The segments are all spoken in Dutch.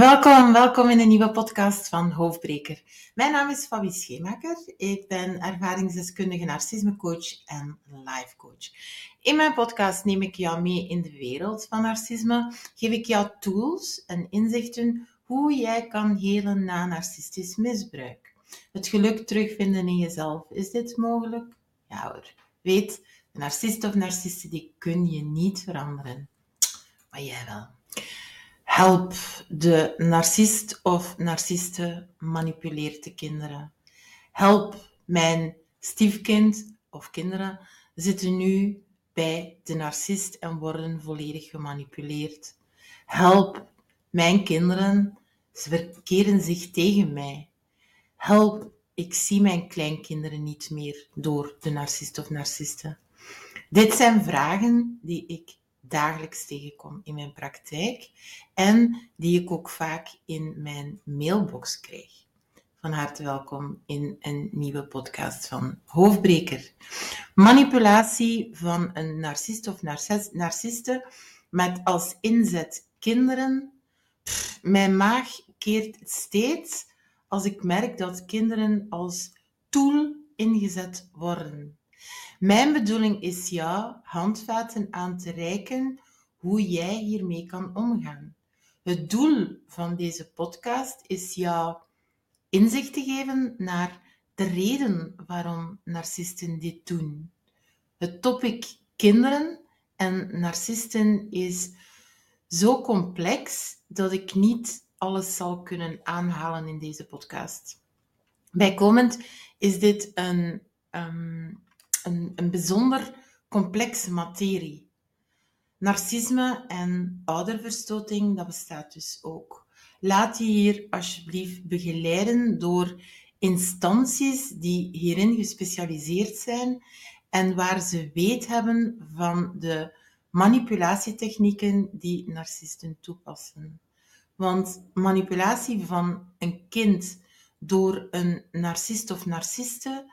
Welkom, welkom in een nieuwe podcast van Hoofdbreker. Mijn naam is Fabi Schemaker. Ik ben ervaringsdeskundige narcismecoach en lifecoach. In mijn podcast neem ik jou mee in de wereld van narcisme, geef ik jou tools en inzichten hoe jij kan helen na narcistisch misbruik. Het geluk terugvinden in jezelf. Is dit mogelijk? Ja hoor. Weet, narcist of narciste die kun je niet veranderen. Maar jij wel. Help, de narcist of narciste manipuleert de kinderen. Help, mijn stiefkind of kinderen zitten nu bij de narcist en worden volledig gemanipuleerd. Help, mijn kinderen, ze verkeren zich tegen mij. Help, ik zie mijn kleinkinderen niet meer door de narcist of narciste. Dit zijn vragen die ik dagelijks tegenkom in mijn praktijk en die ik ook vaak in mijn mailbox krijg. Van harte welkom in een nieuwe podcast van Hoofdbreker. Manipulatie van een narcist of narciste met als inzet kinderen. mijn maag keert steeds als ik merk dat kinderen als tool ingezet worden. Mijn bedoeling is jou handvaten aan te reiken hoe jij hiermee kan omgaan. Het doel van deze podcast is jou inzicht te geven naar de reden waarom narcisten dit doen. Het topic kinderen en narcisten is zo complex dat ik niet alles zal kunnen aanhalen in deze podcast. Bijkomend is dit een, um, een, een bijzonder complexe materie. Narcisme en ouderverstoting, dat bestaat dus ook. Laat je hier alsjeblieft begeleiden door instanties die hierin gespecialiseerd zijn en waar ze weet hebben van de manipulatietechnieken die narcisten toepassen. Want manipulatie van een kind door een narcist of narciste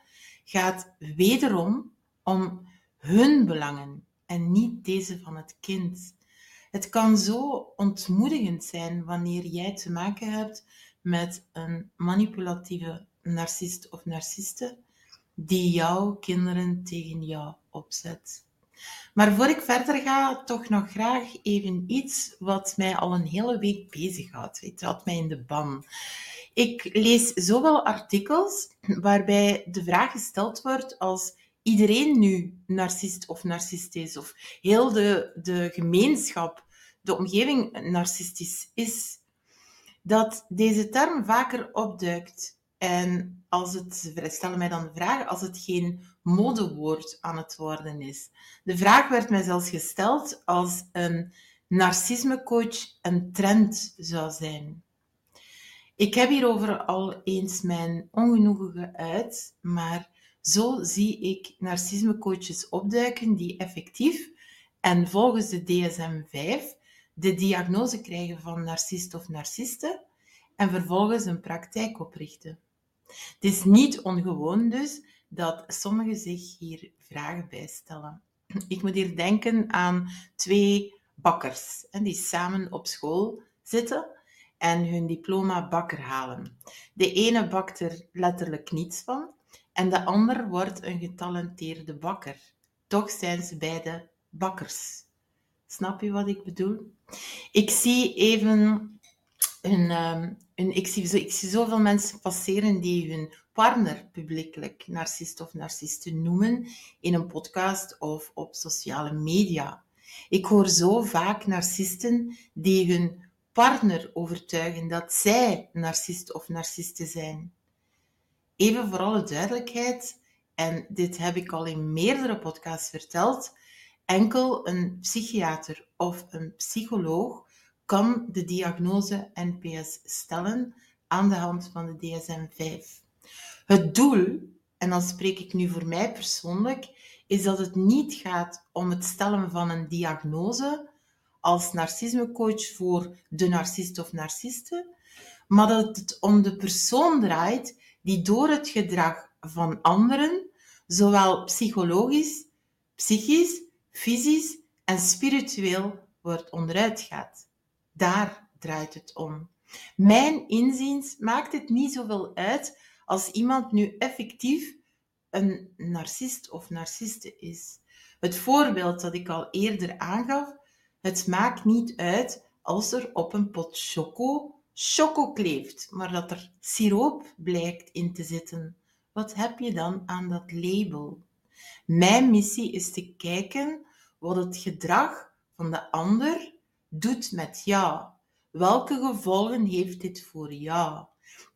gaat wederom om hun belangen en niet deze van het kind. Het kan zo ontmoedigend zijn wanneer jij te maken hebt met een manipulatieve narcist of narciste die jouw kinderen tegen jou opzet. Maar voor ik verder ga, toch nog graag even iets wat mij al een hele week bezighoudt. Het houdt mij in de ban. Ik lees zowel artikels waarbij de vraag gesteld wordt als iedereen nu narcist of narcist is, of heel de, de gemeenschap, de omgeving narcistisch is, dat deze term vaker opduikt. En als het, stellen mij dan de vraag, als het geen modewoord aan het worden is. De vraag werd mij zelfs gesteld als een narcismecoach een trend zou zijn. Ik heb hierover al eens mijn ongenoegen geuit, maar zo zie ik narcismecoaches opduiken die effectief en volgens de DSM-5 de diagnose krijgen van narcist of narciste en vervolgens een praktijk oprichten. Het is niet ongewoon dus dat sommigen zich hier vragen bij stellen. Ik moet hier denken aan twee bakkers die samen op school zitten en hun diploma bakker halen. De ene bakt er letterlijk niets van en de ander wordt een getalenteerde bakker. Toch zijn ze beide bakkers. Snap je wat ik bedoel? Ik zie even een, een ik, zie, ik zie zoveel mensen passeren die hun partner publiekelijk narcist of narciste noemen in een podcast of op sociale media. Ik hoor zo vaak narcisten die hun partner overtuigen dat zij narcist of narciste zijn. Even voor alle duidelijkheid, en dit heb ik al in meerdere podcasts verteld, enkel een psychiater of een psycholoog kan de diagnose NPS stellen aan de hand van de DSM-5. Het doel, en dan spreek ik nu voor mij persoonlijk, is dat het niet gaat om het stellen van een diagnose als narcismecoach voor de narcist of narciste, maar dat het om de persoon draait die door het gedrag van anderen, zowel psychologisch, psychisch, fysisch en spiritueel, wordt onderuit gaat. Daar draait het om. Mijn inziens maakt het niet zoveel uit als iemand nu effectief een narcist of narciste is. Het voorbeeld dat ik al eerder aangaf, het maakt niet uit als er op een pot choco choco kleeft, maar dat er siroop blijkt in te zitten. Wat heb je dan aan dat label? Mijn missie is te kijken wat het gedrag van de ander doet met jou. Welke gevolgen heeft dit voor jou?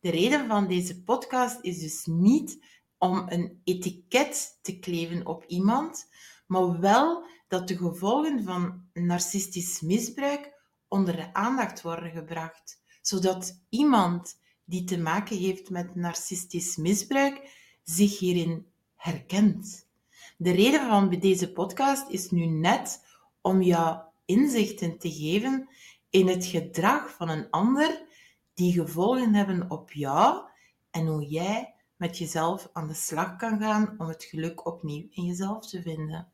De reden van deze podcast is dus niet om een etiket te kleven op iemand, maar wel dat de gevolgen van narcistisch misbruik onder de aandacht worden gebracht, zodat iemand die te maken heeft met narcistisch misbruik zich hierin herkent. De reden van deze podcast is nu net om jou inzichten te geven in het gedrag van een ander die gevolgen hebben op jou en hoe jij met jezelf aan de slag kan gaan om het geluk opnieuw in jezelf te vinden.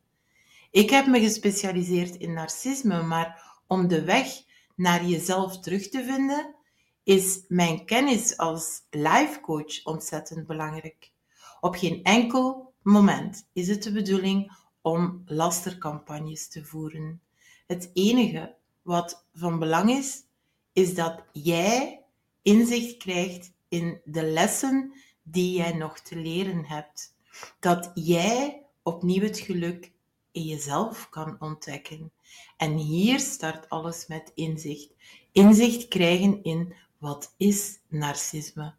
Ik heb me gespecialiseerd in narcisme, maar om de weg naar jezelf terug te vinden, is mijn kennis als life coach ontzettend belangrijk. Op geen enkel moment is het de bedoeling om lastercampagnes te voeren. Het enige wat van belang is, is dat jij inzicht krijgt in de lessen die jij nog te leren hebt. Dat jij opnieuw het geluk jezelf kan ontdekken. En hier start alles met inzicht. Inzicht krijgen in wat is narcisme.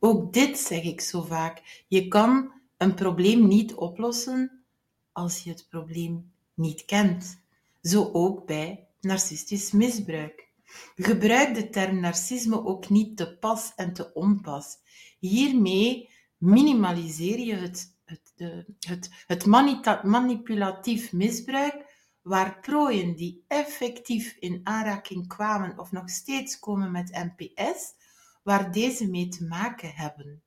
Ook dit zeg ik zo vaak. Je kan een probleem niet oplossen als je het probleem niet kent. Zo ook bij narcistisch misbruik. Gebruik de term narcisme ook niet te pas en te onpas. Hiermee minimaliseer je het, het, het, het manipulatief misbruik waar prooien die effectief in aanraking kwamen of nog steeds komen met NPS, waar deze mee te maken hebben.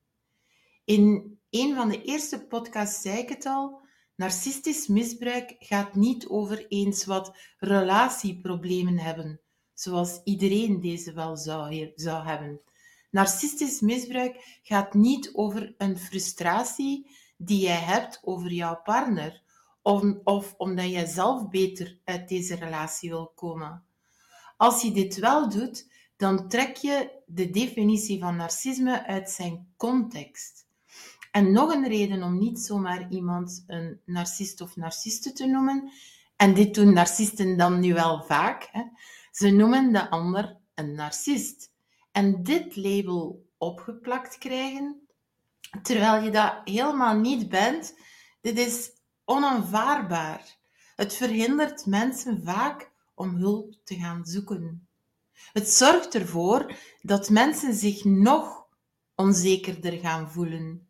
In een van de eerste podcasts zei ik het al, narcistisch misbruik gaat niet over eens wat relatieproblemen hebben, zoals iedereen deze wel zou, zou hebben. Narcistisch misbruik gaat niet over een frustratie die jij hebt over jouw partner, of, of omdat jij zelf beter uit deze relatie wil komen. Als je dit wel doet, dan trek je de definitie van narcisme uit zijn context. En nog een reden om niet zomaar iemand een narcist of narciste te noemen, en dit doen narcisten dan nu wel vaak, hè. ze noemen de ander een narcist. En dit label opgeplakt krijgen, terwijl je dat helemaal niet bent, dit is onaanvaardbaar. Het verhindert mensen vaak om hulp te gaan zoeken. Het zorgt ervoor dat mensen zich nog onzekerder gaan voelen.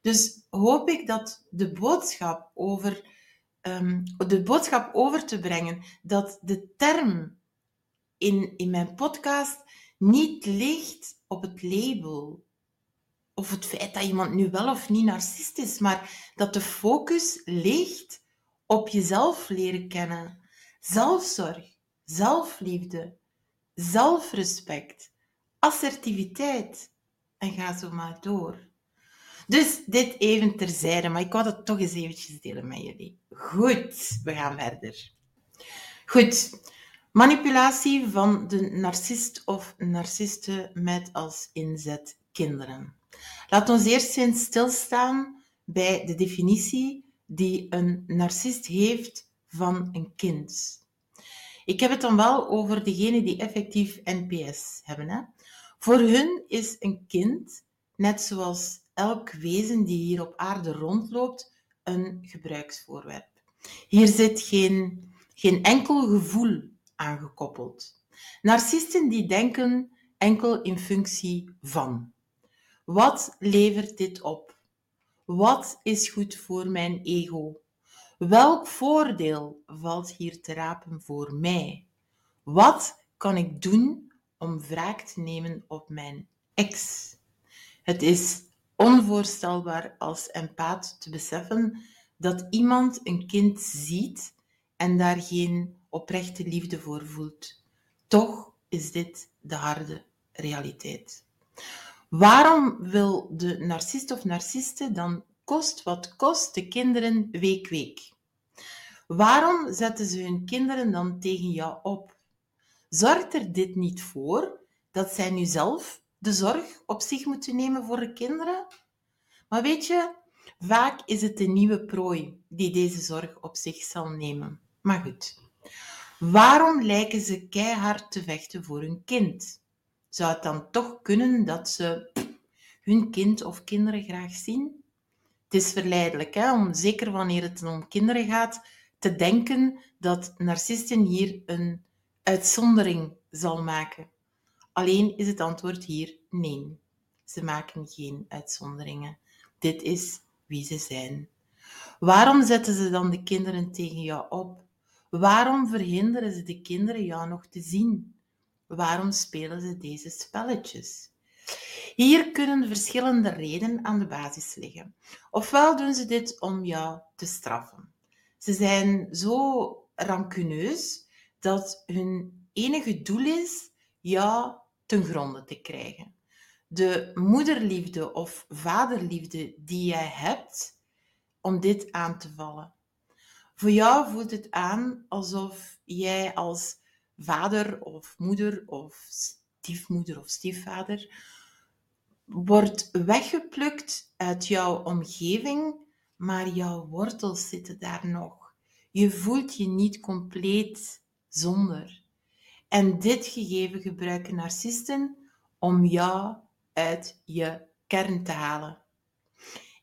Dus hoop ik dat de boodschap over, um, de boodschap over te brengen dat de term in, in mijn podcast niet ligt op het label of het feit dat iemand nu wel of niet narcist is, maar dat de focus ligt op jezelf leren kennen. Zelfzorg, zelfliefde, zelfrespect, assertiviteit en ga zo maar door. Dus dit even terzijde, maar ik wou dat toch eens eventjes delen met jullie. Goed, we gaan verder. Goed, manipulatie van de narcist of narciste met als inzet kinderen. Laat ons eerst eens stilstaan bij de definitie die een narcist heeft van een kind. Ik heb het dan wel over degenen die effectief NPS hebben. Hè? Voor hun is een kind, net zoals elk wezen die hier op aarde rondloopt, een gebruiksvoorwerp. Hier zit geen, geen enkel gevoel aan gekoppeld. Narcisten die denken enkel in functie van. Wat levert dit op? Wat is goed voor mijn ego? Welk voordeel valt hier te rapen voor mij? Wat kan ik doen om wraak te nemen op mijn ex? Het is onvoorstelbaar als empaat te beseffen dat iemand een kind ziet en daar geen oprechte liefde voor voelt. Toch is dit de harde realiteit. Waarom wil de narcist of narciste dan kost wat kost de kinderen week week? Waarom zetten ze hun kinderen dan tegen jou op? Zorgt er dit niet voor dat zij nu zelf de zorg op zich moeten nemen voor de kinderen? Maar weet je, vaak is het de nieuwe prooi die deze zorg op zich zal nemen. Maar goed, waarom lijken ze keihard te vechten voor hun kind? Zou het dan toch kunnen dat ze hun kind of kinderen graag zien? Het is verleidelijk, hè, om, zeker wanneer het om kinderen gaat, te denken dat narcisten hier een uitzondering zal maken. Alleen is het antwoord hier nee. Ze maken geen uitzonderingen. Dit is wie ze zijn. Waarom zetten ze dan de kinderen tegen jou op? Waarom verhinderen ze de kinderen jou nog te zien? Waarom spelen ze deze spelletjes? Hier kunnen verschillende redenen aan de basis liggen. Ofwel doen ze dit om jou te straffen. Ze zijn zo rancuneus dat hun enige doel is jou ten gronde te krijgen. De moederliefde of vaderliefde die jij hebt, om dit aan te vallen. Voor jou voelt het aan alsof jij als vader of moeder of stiefmoeder of stiefvader wordt weggeplukt uit jouw omgeving, maar jouw wortels zitten daar nog. Je voelt je niet compleet zonder. En dit gegeven gebruiken narcisten om jou uit je kern te halen.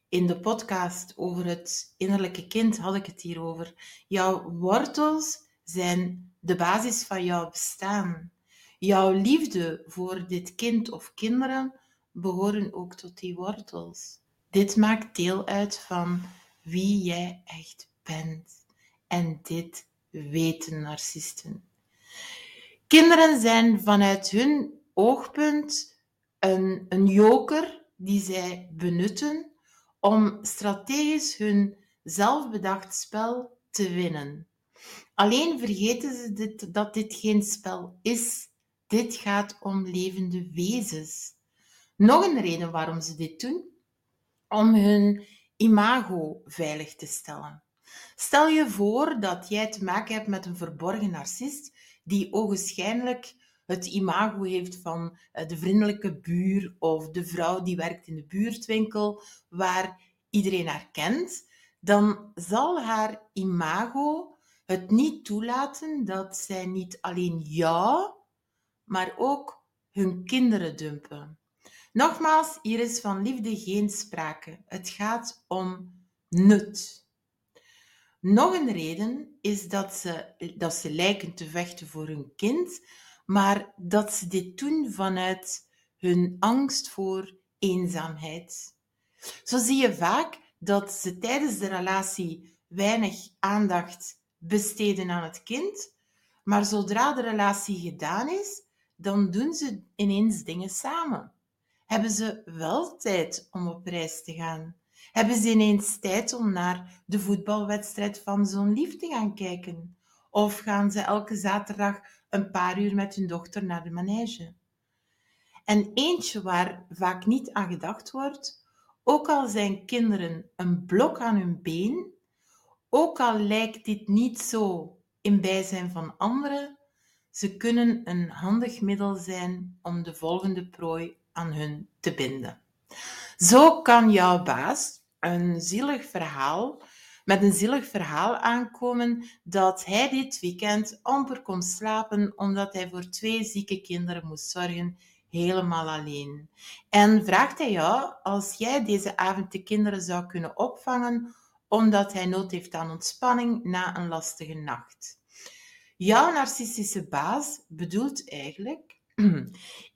In de podcast over het innerlijke kind had ik het hierover. Jouw wortels zijn de basis van jouw bestaan. Jouw liefde voor dit kind of kinderen behoren ook tot die wortels. Dit maakt deel uit van wie jij echt bent. En dit weten narcisten. Kinderen zijn vanuit hun oogpunt een, een joker die zij benutten om strategisch hun zelfbedacht spel te winnen. Alleen vergeten ze dit, dat dit geen spel is. Dit gaat om levende wezens. Nog een reden waarom ze dit doen: om hun imago veilig te stellen. Stel je voor dat jij te maken hebt met een verborgen narcist die ogenschijnlijk het imago heeft van eh, de vriendelijke buur of de vrouw die werkt in de buurtwinkel waar iedereen haar kent, dan zal haar imago het niet toelaten dat zij niet alleen jou, maar ook hun kinderen dumpen. Nogmaals, hier is van liefde geen sprake. Het gaat om nut. Nog een reden is dat ze, dat ze lijken te vechten voor hun kind, maar dat ze dit doen vanuit hun angst voor eenzaamheid. Zo zie je vaak dat ze tijdens de relatie weinig aandacht besteden aan het kind, maar zodra de relatie gedaan is, dan doen ze ineens dingen samen. Hebben ze wel tijd om op reis te gaan? Hebben ze ineens tijd om naar de voetbalwedstrijd van zo'n lief te gaan kijken? Of gaan ze elke zaterdag een paar uur met hun dochter naar de manege? En eentje waar vaak niet aan gedacht wordt, ook al zijn kinderen een blok aan hun been, ook al lijkt dit niet zo in bijzijn van anderen, ze kunnen een handig middel zijn om de volgende prooi aan hun te binden. Zo kan jouw baas een zielig verhaal, met een zielig verhaal aankomen dat hij dit weekend amper kon slapen omdat hij voor twee zieke kinderen moest zorgen, helemaal alleen. En vraagt hij jou als jij deze avond de kinderen zou kunnen opvangen omdat hij nood heeft aan ontspanning na een lastige nacht. Jouw narcistische baas bedoelt eigenlijk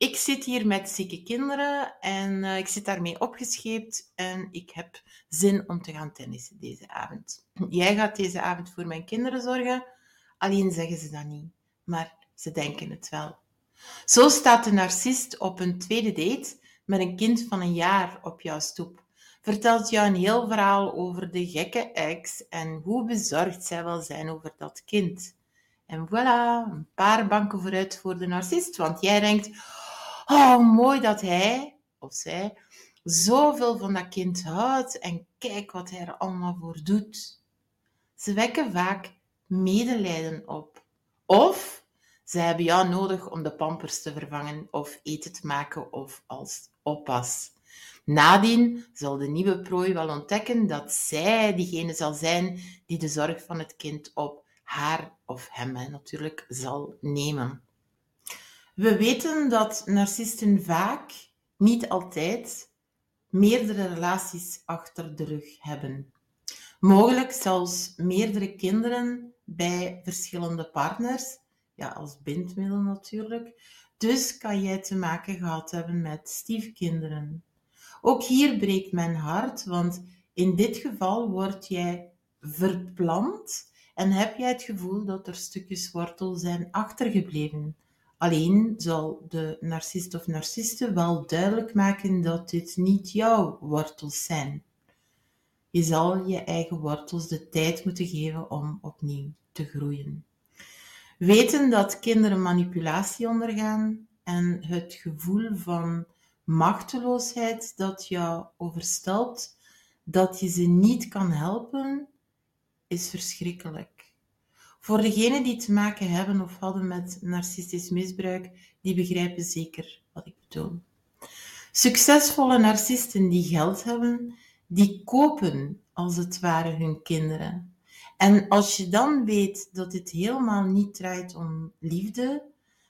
Ik zit hier met zieke kinderen en uh, ik zit daarmee opgescheept en ik heb zin om te gaan tennissen deze avond. Jij gaat deze avond voor mijn kinderen zorgen, alleen zeggen ze dat niet, maar ze denken het wel. Zo staat de narcist op een tweede date met een kind van een jaar op jouw stoep. Vertelt jou een heel verhaal over de gekke ex en hoe bezorgd zij wel zijn over dat kind. En voilà, een paar banken vooruit voor de narcist. Want jij denkt, Oh, mooi dat hij of zij zoveel van dat kind houdt en kijk wat hij er allemaal voor doet. Ze wekken vaak medelijden op. Of ze hebben jou nodig om de pampers te vervangen of eten te maken of als oppas. Nadien zal de nieuwe prooi wel ontdekken dat zij diegene zal zijn die de zorg van het kind op haar of hem natuurlijk zal nemen. We weten dat narcisten vaak, niet altijd, meerdere relaties achter de rug hebben. Mogelijk zelfs meerdere kinderen bij verschillende partners, ja, als bindmiddel natuurlijk. Dus kan jij te maken gehad hebben met stiefkinderen. Ook hier breekt mijn hart, want in dit geval word jij verplant en heb jij het gevoel dat er stukjes wortel zijn achtergebleven. Alleen zal de narcist of narciste wel duidelijk maken dat dit niet jouw wortels zijn. Je zal je eigen wortels de tijd moeten geven om opnieuw te groeien. Weten dat kinderen manipulatie ondergaan en het gevoel van machteloosheid dat jou overstelpt, dat je ze niet kan helpen, is verschrikkelijk. Voor degenen die te maken hebben of hadden met narcistisch misbruik, die begrijpen zeker wat ik bedoel. Succesvolle narcisten die geld hebben, die kopen als het ware hun kinderen. En als je dan weet dat dit helemaal niet draait om liefde,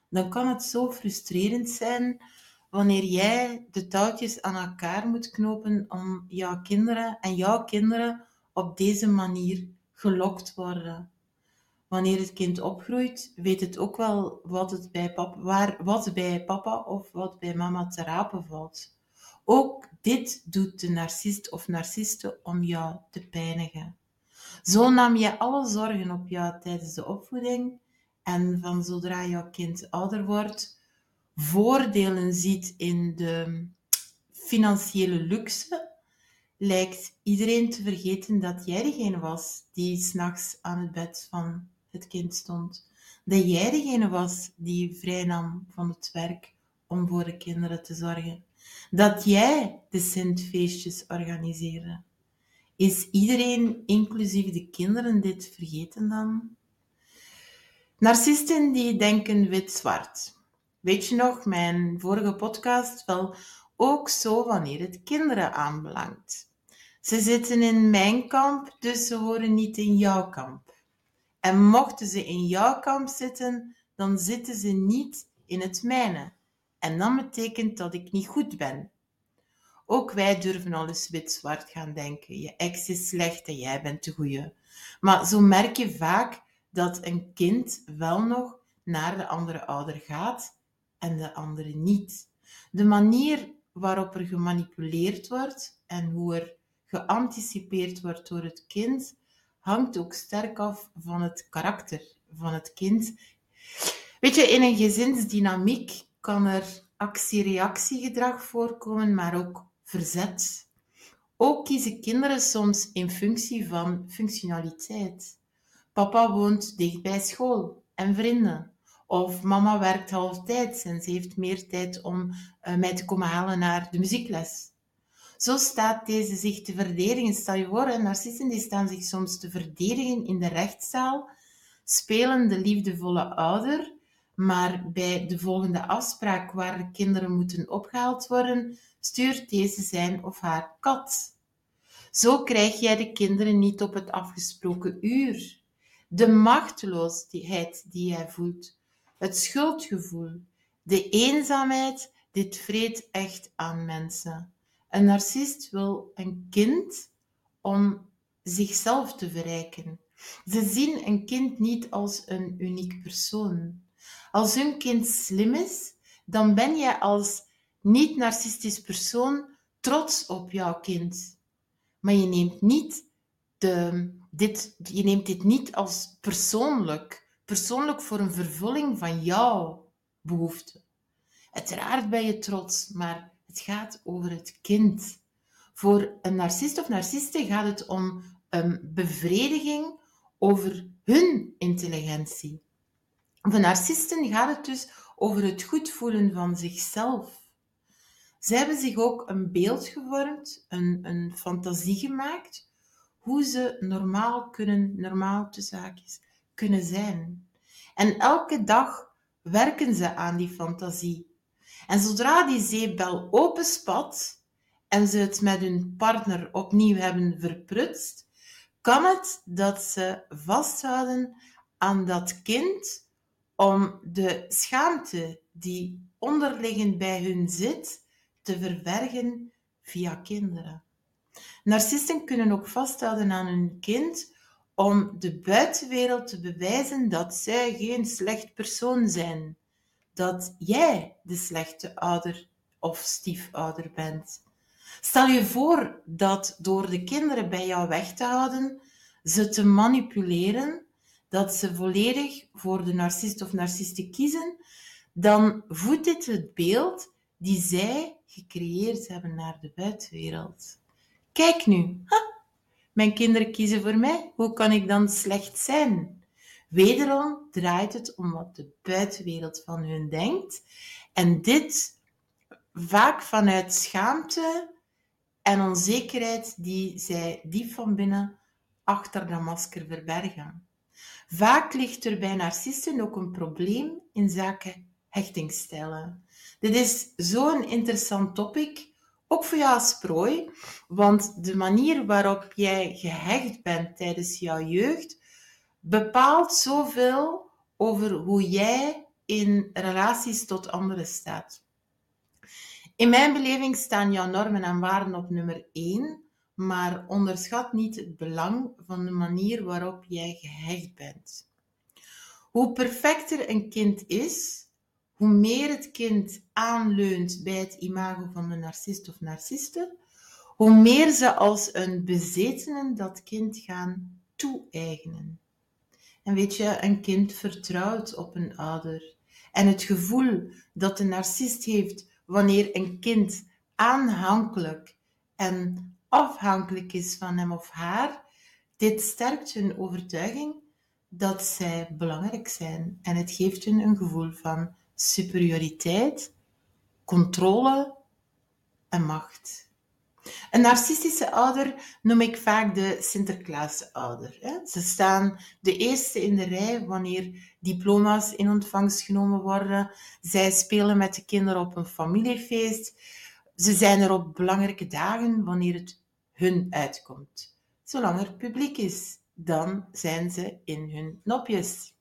dan kan het zo frustrerend zijn wanneer jij de touwtjes aan elkaar moet knopen om jouw kinderen en jouw kinderen op deze manier gelokt worden. Wanneer het kind opgroeit, weet het ook wel wat, het bij, papa, waar, wat bij papa of wat bij mama te rapen valt. Ook dit doet de narcist of narciste om jou te pijnigen. Zo nam je alle zorgen op jou tijdens de opvoeding en van zodra jouw kind ouder wordt, voordelen ziet in de financiële luxe, lijkt iedereen te vergeten dat jij degene was die s'nachts aan het bed van het kind stond. Dat jij degene was die vrij nam van het werk om voor de kinderen te zorgen. Dat jij de Sint-feestjes organiseerde. Is iedereen, inclusief de kinderen, dit vergeten dan? Narcisten die denken wit-zwart. Weet je nog, mijn vorige podcast? Wel, ook zo wanneer het kinderen aanbelangt. Ze zitten in mijn kamp, dus ze horen niet in jouw kamp. En mochten ze in jouw kamp zitten, dan zitten ze niet in het mijne. En dat betekent dat ik niet goed ben. Ook wij durven al eens wit-zwart gaan denken. Je ex is slecht en jij bent de goeie. Maar zo merk je vaak dat een kind wel nog naar de andere ouder gaat en de andere niet. De manier waarop er gemanipuleerd wordt en hoe er geanticipeerd wordt door het kind, hangt ook sterk af van het karakter van het kind. Weet je, in een gezinsdynamiek kan er actie-reactiegedrag voorkomen, maar ook verzet. Ook kiezen kinderen soms in functie van functionaliteit. Papa woont dicht bij school en vrienden. Of mama werkt halftijds en ze heeft meer tijd om uh, mij te komen halen naar de muziekles. Zo staat deze zich te verdedigen. Stel je voor, narcissen die staan zich soms te verdedigen in de rechtszaal, spelen de liefdevolle ouder, maar bij de volgende afspraak waar de kinderen moeten opgehaald worden, stuurt deze zijn of haar kat. Zo krijg jij de kinderen niet op het afgesproken uur. De machteloosheid die jij voelt, het schuldgevoel, de eenzaamheid, dit vreet echt aan mensen. Een narcist wil een kind om zichzelf te verrijken. Ze zien een kind niet als een uniek persoon. Als hun kind slim is, dan ben je als niet-narcistisch persoon trots op jouw kind. Maar je neemt, niet de, dit, je neemt dit niet als persoonlijk, persoonlijk voor een vervulling van jouw behoefte. Uiteraard ben je trots, maar het gaat over het kind. Voor een narcist of narciste gaat het om een bevrediging over hun intelligentie. Voor narcisten gaat het dus over het goed voelen van zichzelf. Ze hebben zich ook een beeld gevormd, een, een fantasie gemaakt, hoe ze normaal kunnen, normaal te zaakjes, kunnen zijn. En elke dag werken ze aan die fantasie. En zodra die zeepbel openspat en ze het met hun partner opnieuw hebben verprutst, kan het dat ze vasthouden aan dat kind om de schaamte die onderliggend bij hun zit te verbergen via kinderen. Narcisten kunnen ook vasthouden aan hun kind om de buitenwereld te bewijzen dat zij geen slecht persoon zijn. Dat jij de slechte ouder of stiefouder bent. Stel je voor dat door de kinderen bij jou weg te houden, ze te manipuleren, dat ze volledig voor de narcist of narciste kiezen, dan voedt dit het beeld die zij gecreëerd hebben naar de buitenwereld. Kijk nu, ha, mijn kinderen kiezen voor mij, hoe kan ik dan slecht zijn? Wederom draait het om wat de buitenwereld van hun denkt. En dit vaak vanuit schaamte en onzekerheid die zij diep van binnen achter dat masker verbergen. Vaak ligt er bij narcisten ook een probleem in zaken hechtingstijlen. Dit is zo'n interessant topic, ook voor jou als prooi, want de manier waarop jij gehecht bent tijdens jouw jeugd bepaalt zoveel over hoe jij in relaties tot anderen staat. In mijn beleving staan jouw normen en waarden op nummer 1, maar onderschat niet het belang van de manier waarop jij gehecht bent. Hoe perfecter een kind is, hoe meer het kind aanleunt bij het imago van de narcist of narciste, hoe meer ze als een bezetenen dat kind gaan toe-eigenen. En weet je, een kind vertrouwt op een ouder. En het gevoel dat de narcist heeft wanneer een kind aanhankelijk en afhankelijk is van hem of haar, dit sterkt hun overtuiging dat zij belangrijk zijn en het geeft hun een gevoel van superioriteit, controle en macht. Een narcistische ouder noem ik vaak de Sinterklaasouder. Ze staan de eerste in de rij wanneer diploma's in ontvangst genomen worden. Zij spelen met de kinderen op een familiefeest. Ze zijn er op belangrijke dagen wanneer het hun uitkomt. Zolang er publiek is, dan zijn ze in hun nopjes.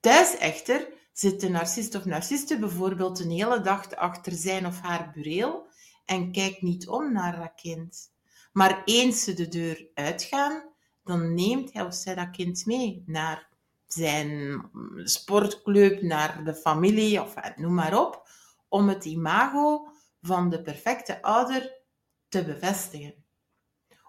Thuis echter zit de narcist of narciste bijvoorbeeld een hele dag achter zijn of haar bureel en kijkt niet om naar dat kind. Maar eens ze de deur uitgaan, dan neemt hij of zij dat kind mee naar zijn sportclub, naar de familie of noem maar op, om het imago van de perfecte ouder te bevestigen.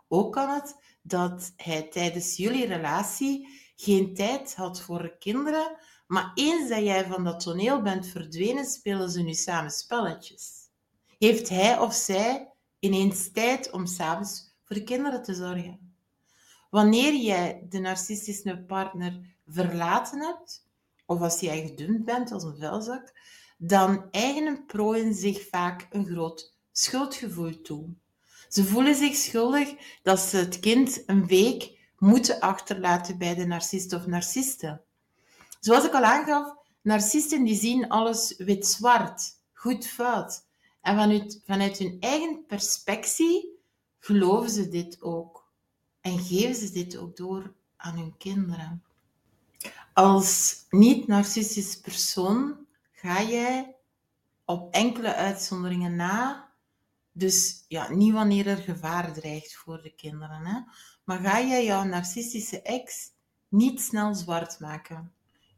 Ook kan het dat hij tijdens jullie relatie geen tijd had voor de kinderen, maar eens dat jij van dat toneel bent verdwenen, spelen ze nu samen spelletjes. Heeft hij of zij ineens tijd om s'avonds voor de kinderen te zorgen? Wanneer jij de narcistische partner verlaten hebt, of als jij gedumpt bent als een vuilzak, dan eigenen prooien zich vaak een groot schuldgevoel toe. Ze voelen zich schuldig dat ze het kind een week moeten achterlaten bij de narcist of narciste. Zoals ik al aangaf, narcisten die zien alles wit-zwart, goed-fout. En vanuit, vanuit hun eigen perspectie geloven ze dit ook. En geven ze dit ook door aan hun kinderen. Als niet-narcistisch persoon ga jij op enkele uitzonderingen na dus ja, niet wanneer er gevaar dreigt voor de kinderen. Hè? Maar ga jij jouw narcistische ex niet snel zwart maken.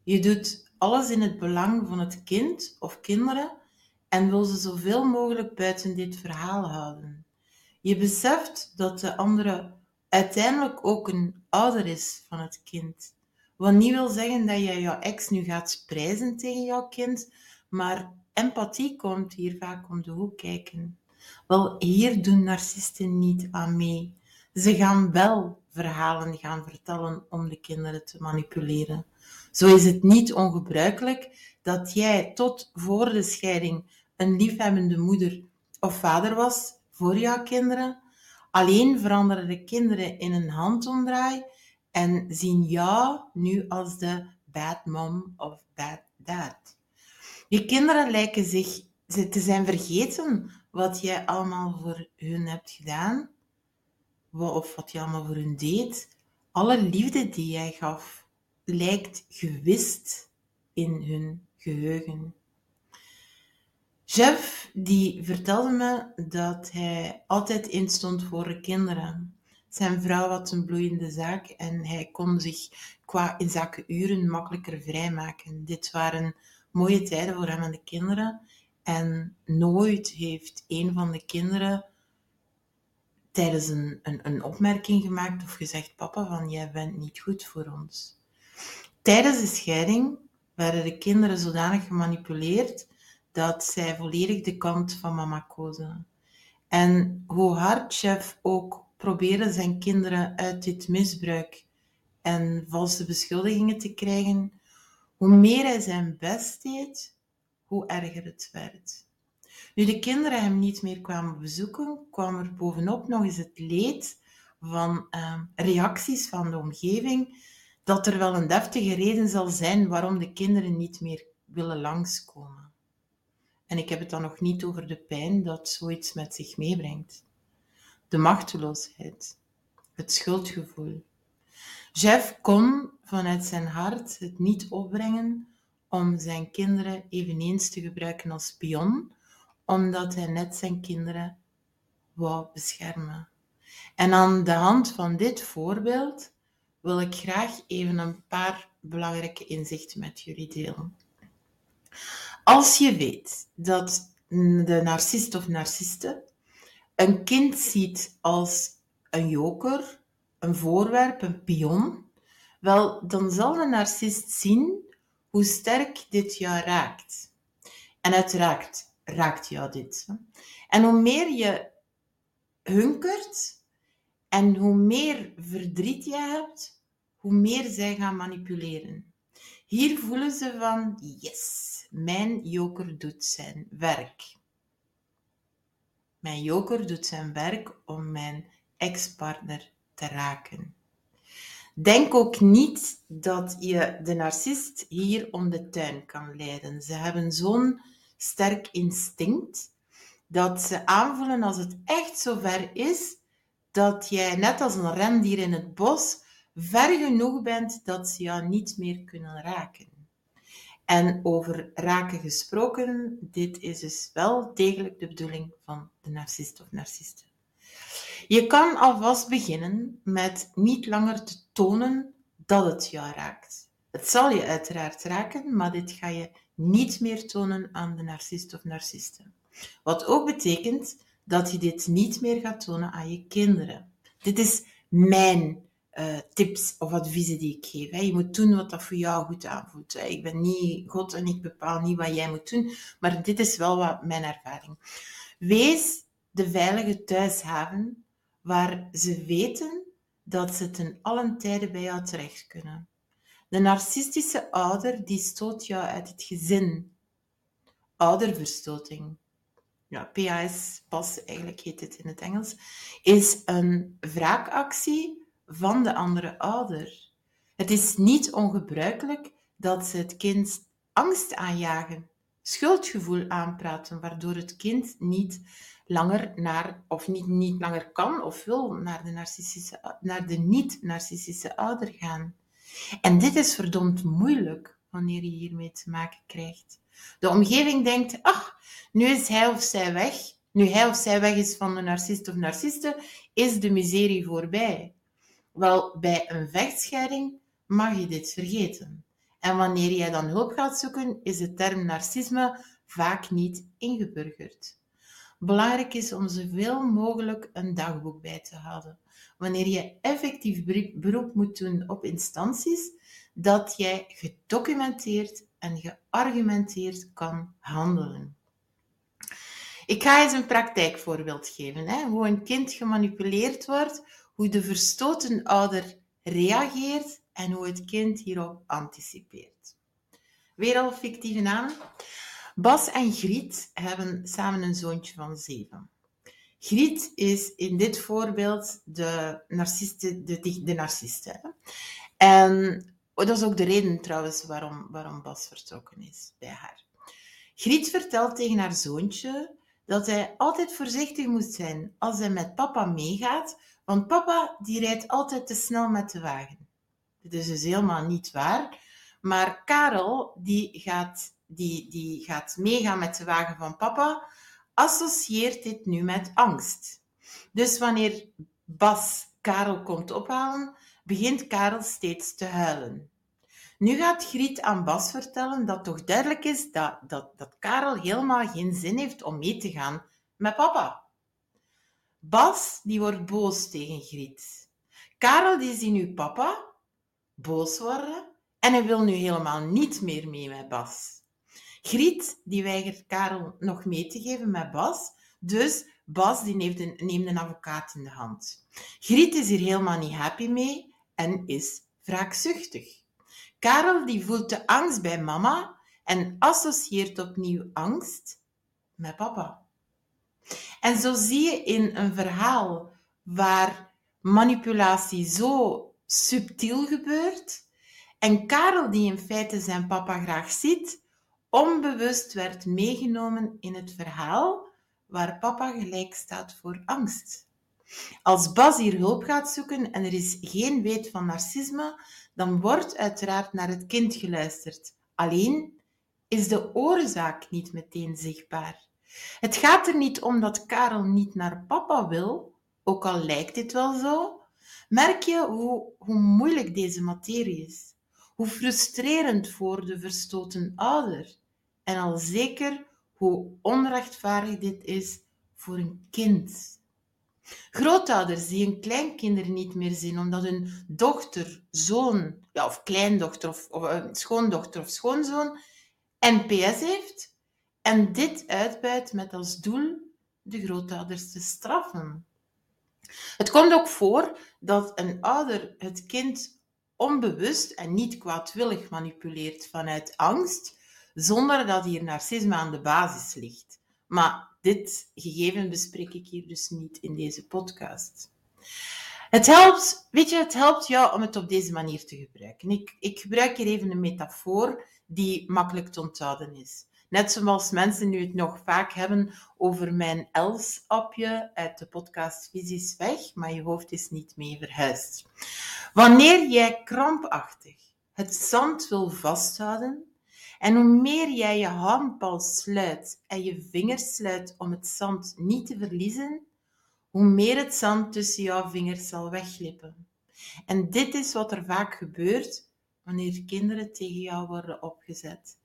Je doet alles in het belang van het kind of kinderen en wil ze zoveel mogelijk buiten dit verhaal houden. Je beseft dat de andere uiteindelijk ook een ouder is van het kind. Wat niet wil zeggen dat jij jouw ex nu gaat prijzen tegen jouw kind, maar empathie komt hier vaak om de hoek kijken. Wel, hier doen narcisten niet aan mee. Ze gaan wel verhalen gaan vertellen om de kinderen te manipuleren. Zo is het niet ongebruikelijk dat jij tot voor de scheiding een liefhebbende moeder of vader was voor jouw kinderen. Alleen veranderen de kinderen in een handomdraai en zien jou nu als de bad mom of bad dad. Je kinderen lijken zich te zijn vergeten wat jij allemaal voor hun hebt gedaan, of wat je allemaal voor hun deed. Alle liefde die jij gaf, lijkt gewist in hun geheugen. Jeff die vertelde me dat hij altijd instond voor de kinderen. Zijn vrouw had een bloeiende zaak en hij kon zich qua in zaken uren makkelijker vrijmaken. Dit waren mooie tijden voor hem en de kinderen. En nooit heeft een van de kinderen tijdens een, een, een opmerking gemaakt of gezegd: Papa, van jij bent niet goed voor ons. Tijdens de scheiding werden de kinderen zodanig gemanipuleerd dat zij volledig de kant van mama kozen. En hoe hard chef ook probeerde zijn kinderen uit dit misbruik en valse beschuldigingen te krijgen, hoe meer hij zijn best deed, hoe erger het werd. Nu de kinderen hem niet meer kwamen bezoeken, kwam er bovenop nog eens het leed van uh, reacties van de omgeving, dat er wel een deftige reden zal zijn waarom de kinderen niet meer willen langskomen. En ik heb het dan nog niet over de pijn dat zoiets met zich meebrengt. De machteloosheid, het schuldgevoel. Jeff kon vanuit zijn hart het niet opbrengen om zijn kinderen eveneens te gebruiken als spion, omdat hij net zijn kinderen wou beschermen. En aan de hand van dit voorbeeld wil ik graag even een paar belangrijke inzichten met jullie delen. Als je weet dat de narcist of narciste een kind ziet als een joker, een voorwerp, een pion, wel, dan zal de narcist zien hoe sterk dit jou raakt. En uiteraard raakt jou dit. En hoe meer je hunkert en hoe meer verdriet je hebt, hoe meer zij gaan manipuleren. Hier voelen ze van, yes, mijn joker doet zijn werk. Mijn joker doet zijn werk om mijn ex-partner te raken. Denk ook niet dat je de narcist hier om de tuin kan leiden. Ze hebben zo'n sterk instinct dat ze aanvoelen als het echt zover is dat jij net als een rendier in het bos ver genoeg bent dat ze jou niet meer kunnen raken. En over raken gesproken, dit is dus wel degelijk de bedoeling van de narcist of narciste. Je kan alvast beginnen met niet langer te tonen dat het jou raakt. Het zal je uiteraard raken, maar dit ga je niet meer tonen aan de narcist of narciste. Wat ook betekent dat je dit niet meer gaat tonen aan je kinderen. Dit is mijn uh, tips of adviezen die ik geef. Hè. Je moet doen wat dat voor jou goed aanvoelt. Hè. Ik ben niet God en ik bepaal niet wat jij moet doen, maar dit is wel wat mijn ervaring. Wees de veilige thuishaven waar ze weten dat ze ten allen tijde bij jou terecht kunnen. De narcistische ouder die stoot jou uit het gezin. Ouderverstoting. Ja, PAS, pas eigenlijk heet het in het Engels, is een wraakactie van de andere ouder. Het is niet ongebruikelijk dat ze het kind angst aanjagen, schuldgevoel aanpraten, waardoor het kind niet langer naar, of niet, niet langer kan of wil naar de, narcissische, naar de niet-narcissische ouder gaan. En dit is verdomd moeilijk wanneer je hiermee te maken krijgt. De omgeving denkt, ach, nu is hij of zij weg. Nu hij of zij weg is van de narcist of narciste, is de miserie voorbij. Wel, bij een vechtscheiding mag je dit vergeten. En wanneer jij dan hulp gaat zoeken, is de term narcisme vaak niet ingeburgerd. Belangrijk is om zoveel mogelijk een dagboek bij te houden. Wanneer je effectief beroep moet doen op instanties, dat jij gedocumenteerd en geargumenteerd kan handelen. Ik ga eens een praktijkvoorbeeld geven. Hè? Hoe een kind gemanipuleerd wordt, hoe de verstoten ouder reageert en hoe het kind hierop anticipeert. Weer al fictieve namen. Bas en Griet hebben samen een zoontje van zeven. Griet is in dit voorbeeld de narciste. De, de en dat is ook de reden trouwens waarom, waarom Bas vertrokken is bij haar. Griet vertelt tegen haar zoontje dat hij altijd voorzichtig moet zijn als hij met papa meegaat, want papa die rijdt altijd te snel met de wagen. Dit is dus helemaal niet waar. Maar Karel die gaat, die, die gaat meegaan met de wagen van papa, associeert dit nu met angst. Dus wanneer Bas Karel komt ophalen, begint Karel steeds te huilen. Nu gaat Griet aan Bas vertellen dat toch duidelijk is dat, dat, dat Karel helemaal geen zin heeft om mee te gaan met papa. Bas die wordt boos tegen Griet. Karel die ziet nu papa boos worden en hij wil nu helemaal niet meer mee met Bas. Griet die weigert Karel nog mee te geven met Bas, dus Bas die neemt een, neemt advocaat in de hand. Griet is hier helemaal niet happy mee en is wraakzuchtig. Karel die voelt de angst bij mama en associeert opnieuw angst met papa. En zo zie je in een verhaal waar manipulatie zo subtiel gebeurt en Karel, die in feite zijn papa graag ziet, onbewust werd meegenomen in het verhaal waar papa gelijk staat voor angst. Als Bas hier hulp gaat zoeken en er is geen weet van narcisme, dan wordt uiteraard naar het kind geluisterd. Alleen is de oorzaak niet meteen zichtbaar. Het gaat er niet om dat Karel niet naar papa wil, ook al lijkt dit wel zo. Merk je hoe, hoe moeilijk deze materie is? Hoe frustrerend voor de verstoten ouder? En al zeker hoe onrechtvaardig dit is voor een kind. Grootouders die hun kleinkinderen niet meer zien omdat hun dochter, zoon, ja, of kleindochter of, of uh, schoondochter of schoonzoon NPS heeft en dit uitbuit met als doel de grootouders te straffen. Het komt ook voor dat een ouder het kind onbewust en niet kwaadwillig manipuleert vanuit angst, zonder dat hier narcisme aan de basis ligt. Maar dit gegeven bespreek ik hier dus niet in deze podcast. Het helpt, weet je, het helpt jou om het op deze manier te gebruiken. Ik, ik gebruik hier even een metafoor die makkelijk te onthouden is. Net zoals mensen nu het nog vaak hebben over mijn Els-appje uit de podcast Visies weg, maar je hoofd is niet mee verhuisd. Wanneer jij krampachtig het zand wil vasthouden, en hoe meer jij je handpal sluit en je vingers sluit om het zand niet te verliezen, hoe meer het zand tussen jouw vingers zal wegglippen. En dit is wat er vaak gebeurt wanneer kinderen tegen jou worden opgezet.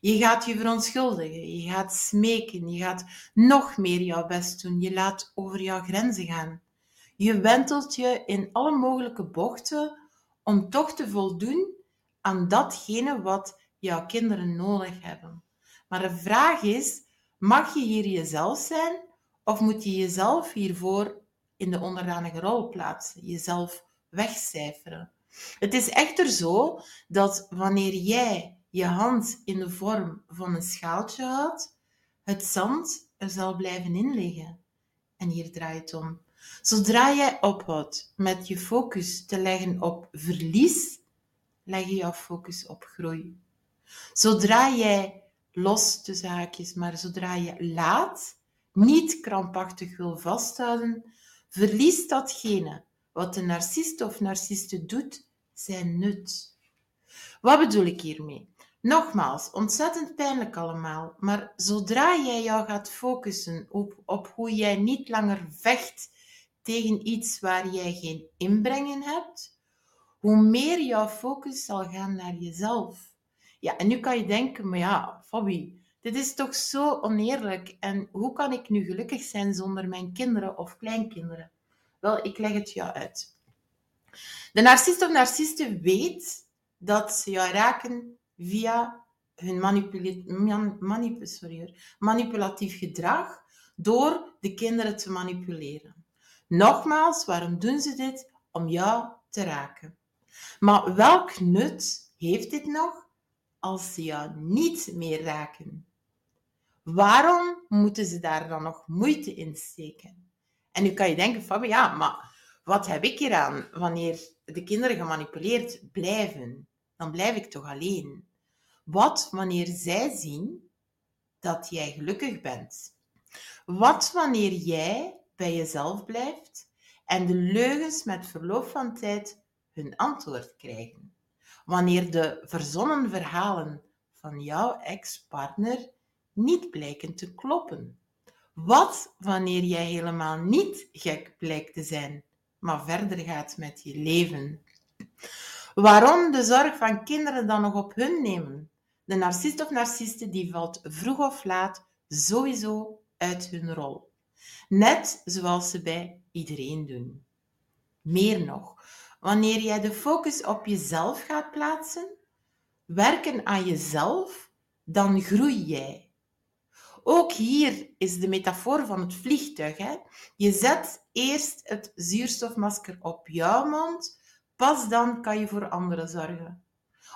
Je gaat je verontschuldigen, je gaat smeken, je gaat nog meer jouw best doen, je laat over jouw grenzen gaan. Je wentelt je in alle mogelijke bochten om toch te voldoen aan datgene wat jouw kinderen nodig hebben. Maar de vraag is, mag je hier jezelf zijn of moet je jezelf hiervoor in de onderdanige rol plaatsen, jezelf wegcijferen? Het is echter zo dat wanneer jij je hand in de vorm van een schaaltje houdt, het zand er zal blijven in liggen. En hier draait het om. Zodra jij ophoudt met je focus te leggen op verlies, leg je jouw focus op groei. Zodra jij los de zaakjes, maar zodra je laat, niet krampachtig wil vasthouden, verliest datgene wat de narcist of narciste doet, zijn nut. Wat bedoel ik hiermee? Nogmaals, ontzettend pijnlijk allemaal, maar zodra jij jou gaat focussen op, op hoe jij niet langer vecht tegen iets waar jij geen inbreng in hebt, hoe meer jouw focus zal gaan naar jezelf. Ja, en nu kan je denken, maar ja, Fabi, dit is toch zo oneerlijk en hoe kan ik nu gelukkig zijn zonder mijn kinderen of kleinkinderen? Wel, ik leg het jou uit. De narcist of narciste weet dat ze jou raken via hun manipulatief gedrag door de kinderen te manipuleren. Nogmaals, waarom doen ze dit? Om jou te raken. Maar welk nut heeft dit nog als ze jou niet meer raken? Waarom moeten ze daar dan nog moeite in steken? En nu kan je denken, Fabi, ja, maar wat heb ik eraan wanneer de kinderen gemanipuleerd blijven? Dan blijf ik toch alleen. Wat wanneer zij zien dat jij gelukkig bent? Wat wanneer jij bij jezelf blijft en de leugens met verloop van tijd hun antwoord krijgen? Wanneer de verzonnen verhalen van jouw ex-partner niet blijken te kloppen? Wat wanneer jij helemaal niet gek blijkt te zijn, maar verder gaat met je leven? Waarom de zorg van kinderen dan nog op hun nemen? De narcist of narciste die valt vroeg of laat sowieso uit hun rol. Net zoals ze bij iedereen doen. Meer nog, wanneer jij de focus op jezelf gaat plaatsen, werken aan jezelf, dan groei jij. Ook hier is de metafoor van het vliegtuig. Hè? Je zet eerst het zuurstofmasker op jouw mond, pas dan kan je voor anderen zorgen.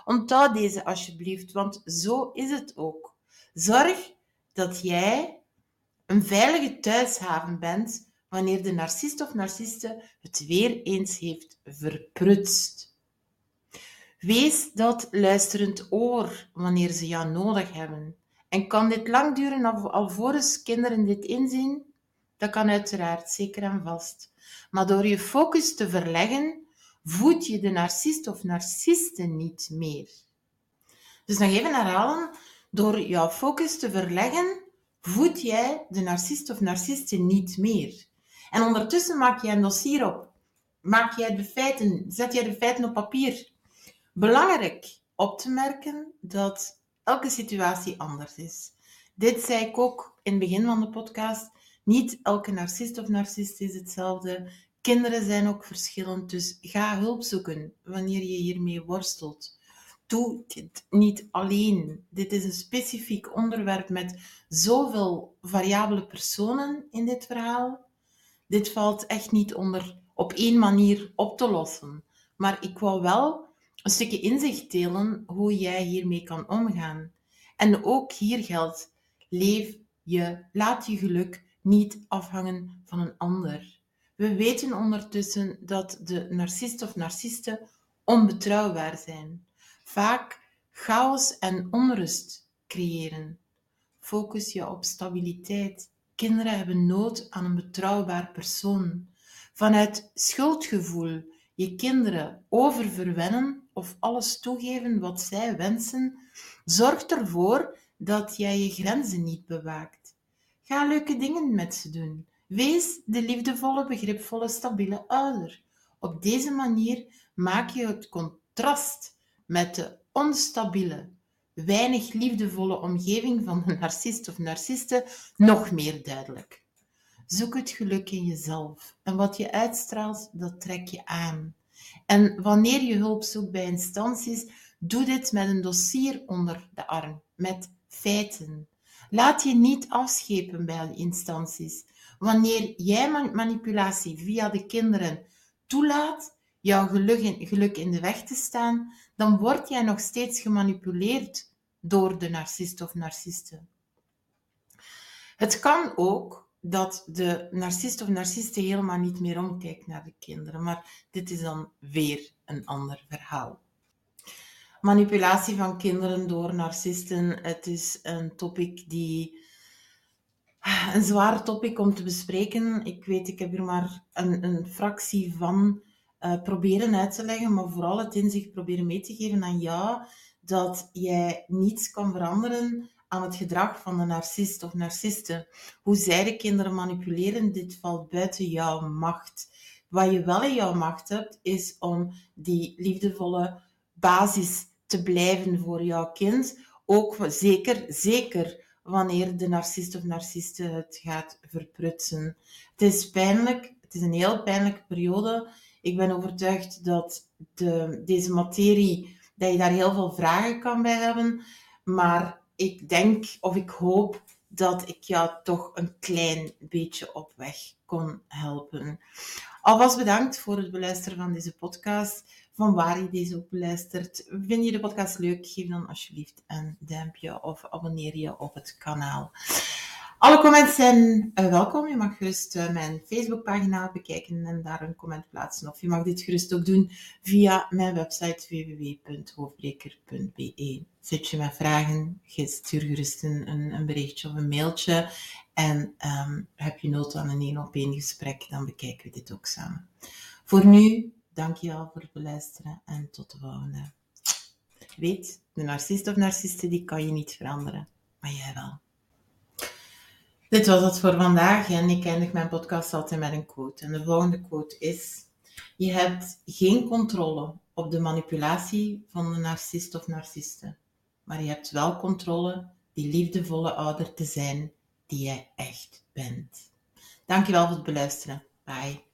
Onthoud deze alsjeblieft, want zo is het ook. Zorg dat jij een veilige thuishaven bent wanneer de narcist of narciste het weer eens heeft verprutst. Wees dat luisterend oor wanneer ze jou nodig hebben. En kan dit lang duren alvorens kinderen dit inzien? Dat kan uiteraard, zeker en vast. Maar door je focus te verleggen, voed je de narcist of narciste niet meer. Dus nog even herhalen, door jouw focus te verleggen, voed jij de narcist of narciste niet meer. En ondertussen maak jij een dossier op. Maak jij de feiten, zet jij de feiten op papier. Belangrijk op te merken dat elke situatie anders is. Dit zei ik ook in het begin van de podcast. Niet elke narcist of narcist is hetzelfde. Kinderen zijn ook verschillend, dus ga hulp zoeken wanneer je hiermee worstelt. Doe dit niet alleen. Dit is een specifiek onderwerp met zoveel variabele personen in dit verhaal. Dit valt echt niet onder op één manier op te lossen. Maar ik wou wel een stukje inzicht delen hoe jij hiermee kan omgaan. En ook hier geldt, leef je, laat je geluk niet afhangen van een ander. We weten ondertussen dat de narcist of narcisten onbetrouwbaar zijn. Vaak chaos en onrust creëren. Focus je op stabiliteit. Kinderen hebben nood aan een betrouwbaar persoon. Vanuit schuldgevoel je kinderen oververwennen of alles toegeven wat zij wensen, zorgt ervoor dat jij je grenzen niet bewaakt. Ga leuke dingen met ze doen. Wees de liefdevolle, begripvolle, stabiele ouder. Op deze manier maak je het contrast met de onstabiele, weinig liefdevolle omgeving van de narcist of narciste nog meer duidelijk. Zoek het geluk in jezelf en wat je uitstraalt, dat trek je aan. En wanneer je hulp zoekt bij instanties, doe dit met een dossier onder de arm, met feiten. Laat je niet afschepen bij instanties. Wanneer jij manipulatie via de kinderen toelaat, jouw geluk in de weg te staan, dan word jij nog steeds gemanipuleerd door de narcist of narciste. Het kan ook dat de narcist of narciste helemaal niet meer omkijkt naar de kinderen, maar dit is dan weer een ander verhaal. Manipulatie van kinderen door narcisten, het is een topic die een zwaar topic om te bespreken. Ik weet, ik heb hier maar een, een fractie van uh, proberen uit te leggen, maar vooral het inzicht proberen mee te geven aan jou dat jij niets kan veranderen aan het gedrag van de narcist of narciste. Hoe zij de kinderen manipuleren, dit valt buiten jouw macht. Wat je wel in jouw macht hebt, is om die liefdevolle basis te blijven voor jouw kind. Ook zeker, zeker wanneer de narcist of narciste het gaat verprutsen. Het is pijnlijk, het is een heel pijnlijke periode. Ik ben overtuigd dat de, deze materie, dat je daar heel veel vragen kan bij hebben. Maar ik denk of ik hoop dat ik jou toch een klein beetje op weg kon helpen. Alvast bedankt voor het beluisteren van deze podcast. van waar je deze ook beluistert. Vind je de podcast leuk? Geef dan alsjeblieft een duimpje of abonneer je op het kanaal. Alle comments zijn uh, welkom. Je mag gerust uh, mijn Facebookpagina bekijken en daar een comment plaatsen. Of je mag dit gerust ook doen via mijn website www.hoofdbreker.be. Zit je met vragen, stuur gerust een, een, berichtje of een mailtje. En um, heb je nood aan een één op één gesprek, dan bekijken we dit ook samen. Voor nu, dankjewel voor het beluisteren en tot de volgende. Weet, de narcist of narciste die kan je niet veranderen, maar jij wel. Dit was het voor vandaag en ik eindig mijn podcast altijd met een quote. En de volgende quote is: Je hebt geen controle op de manipulatie van de narcist of narciste, maar je hebt wel controle die liefdevolle ouder te zijn die jij echt bent. Dankjewel voor het beluisteren. Bye.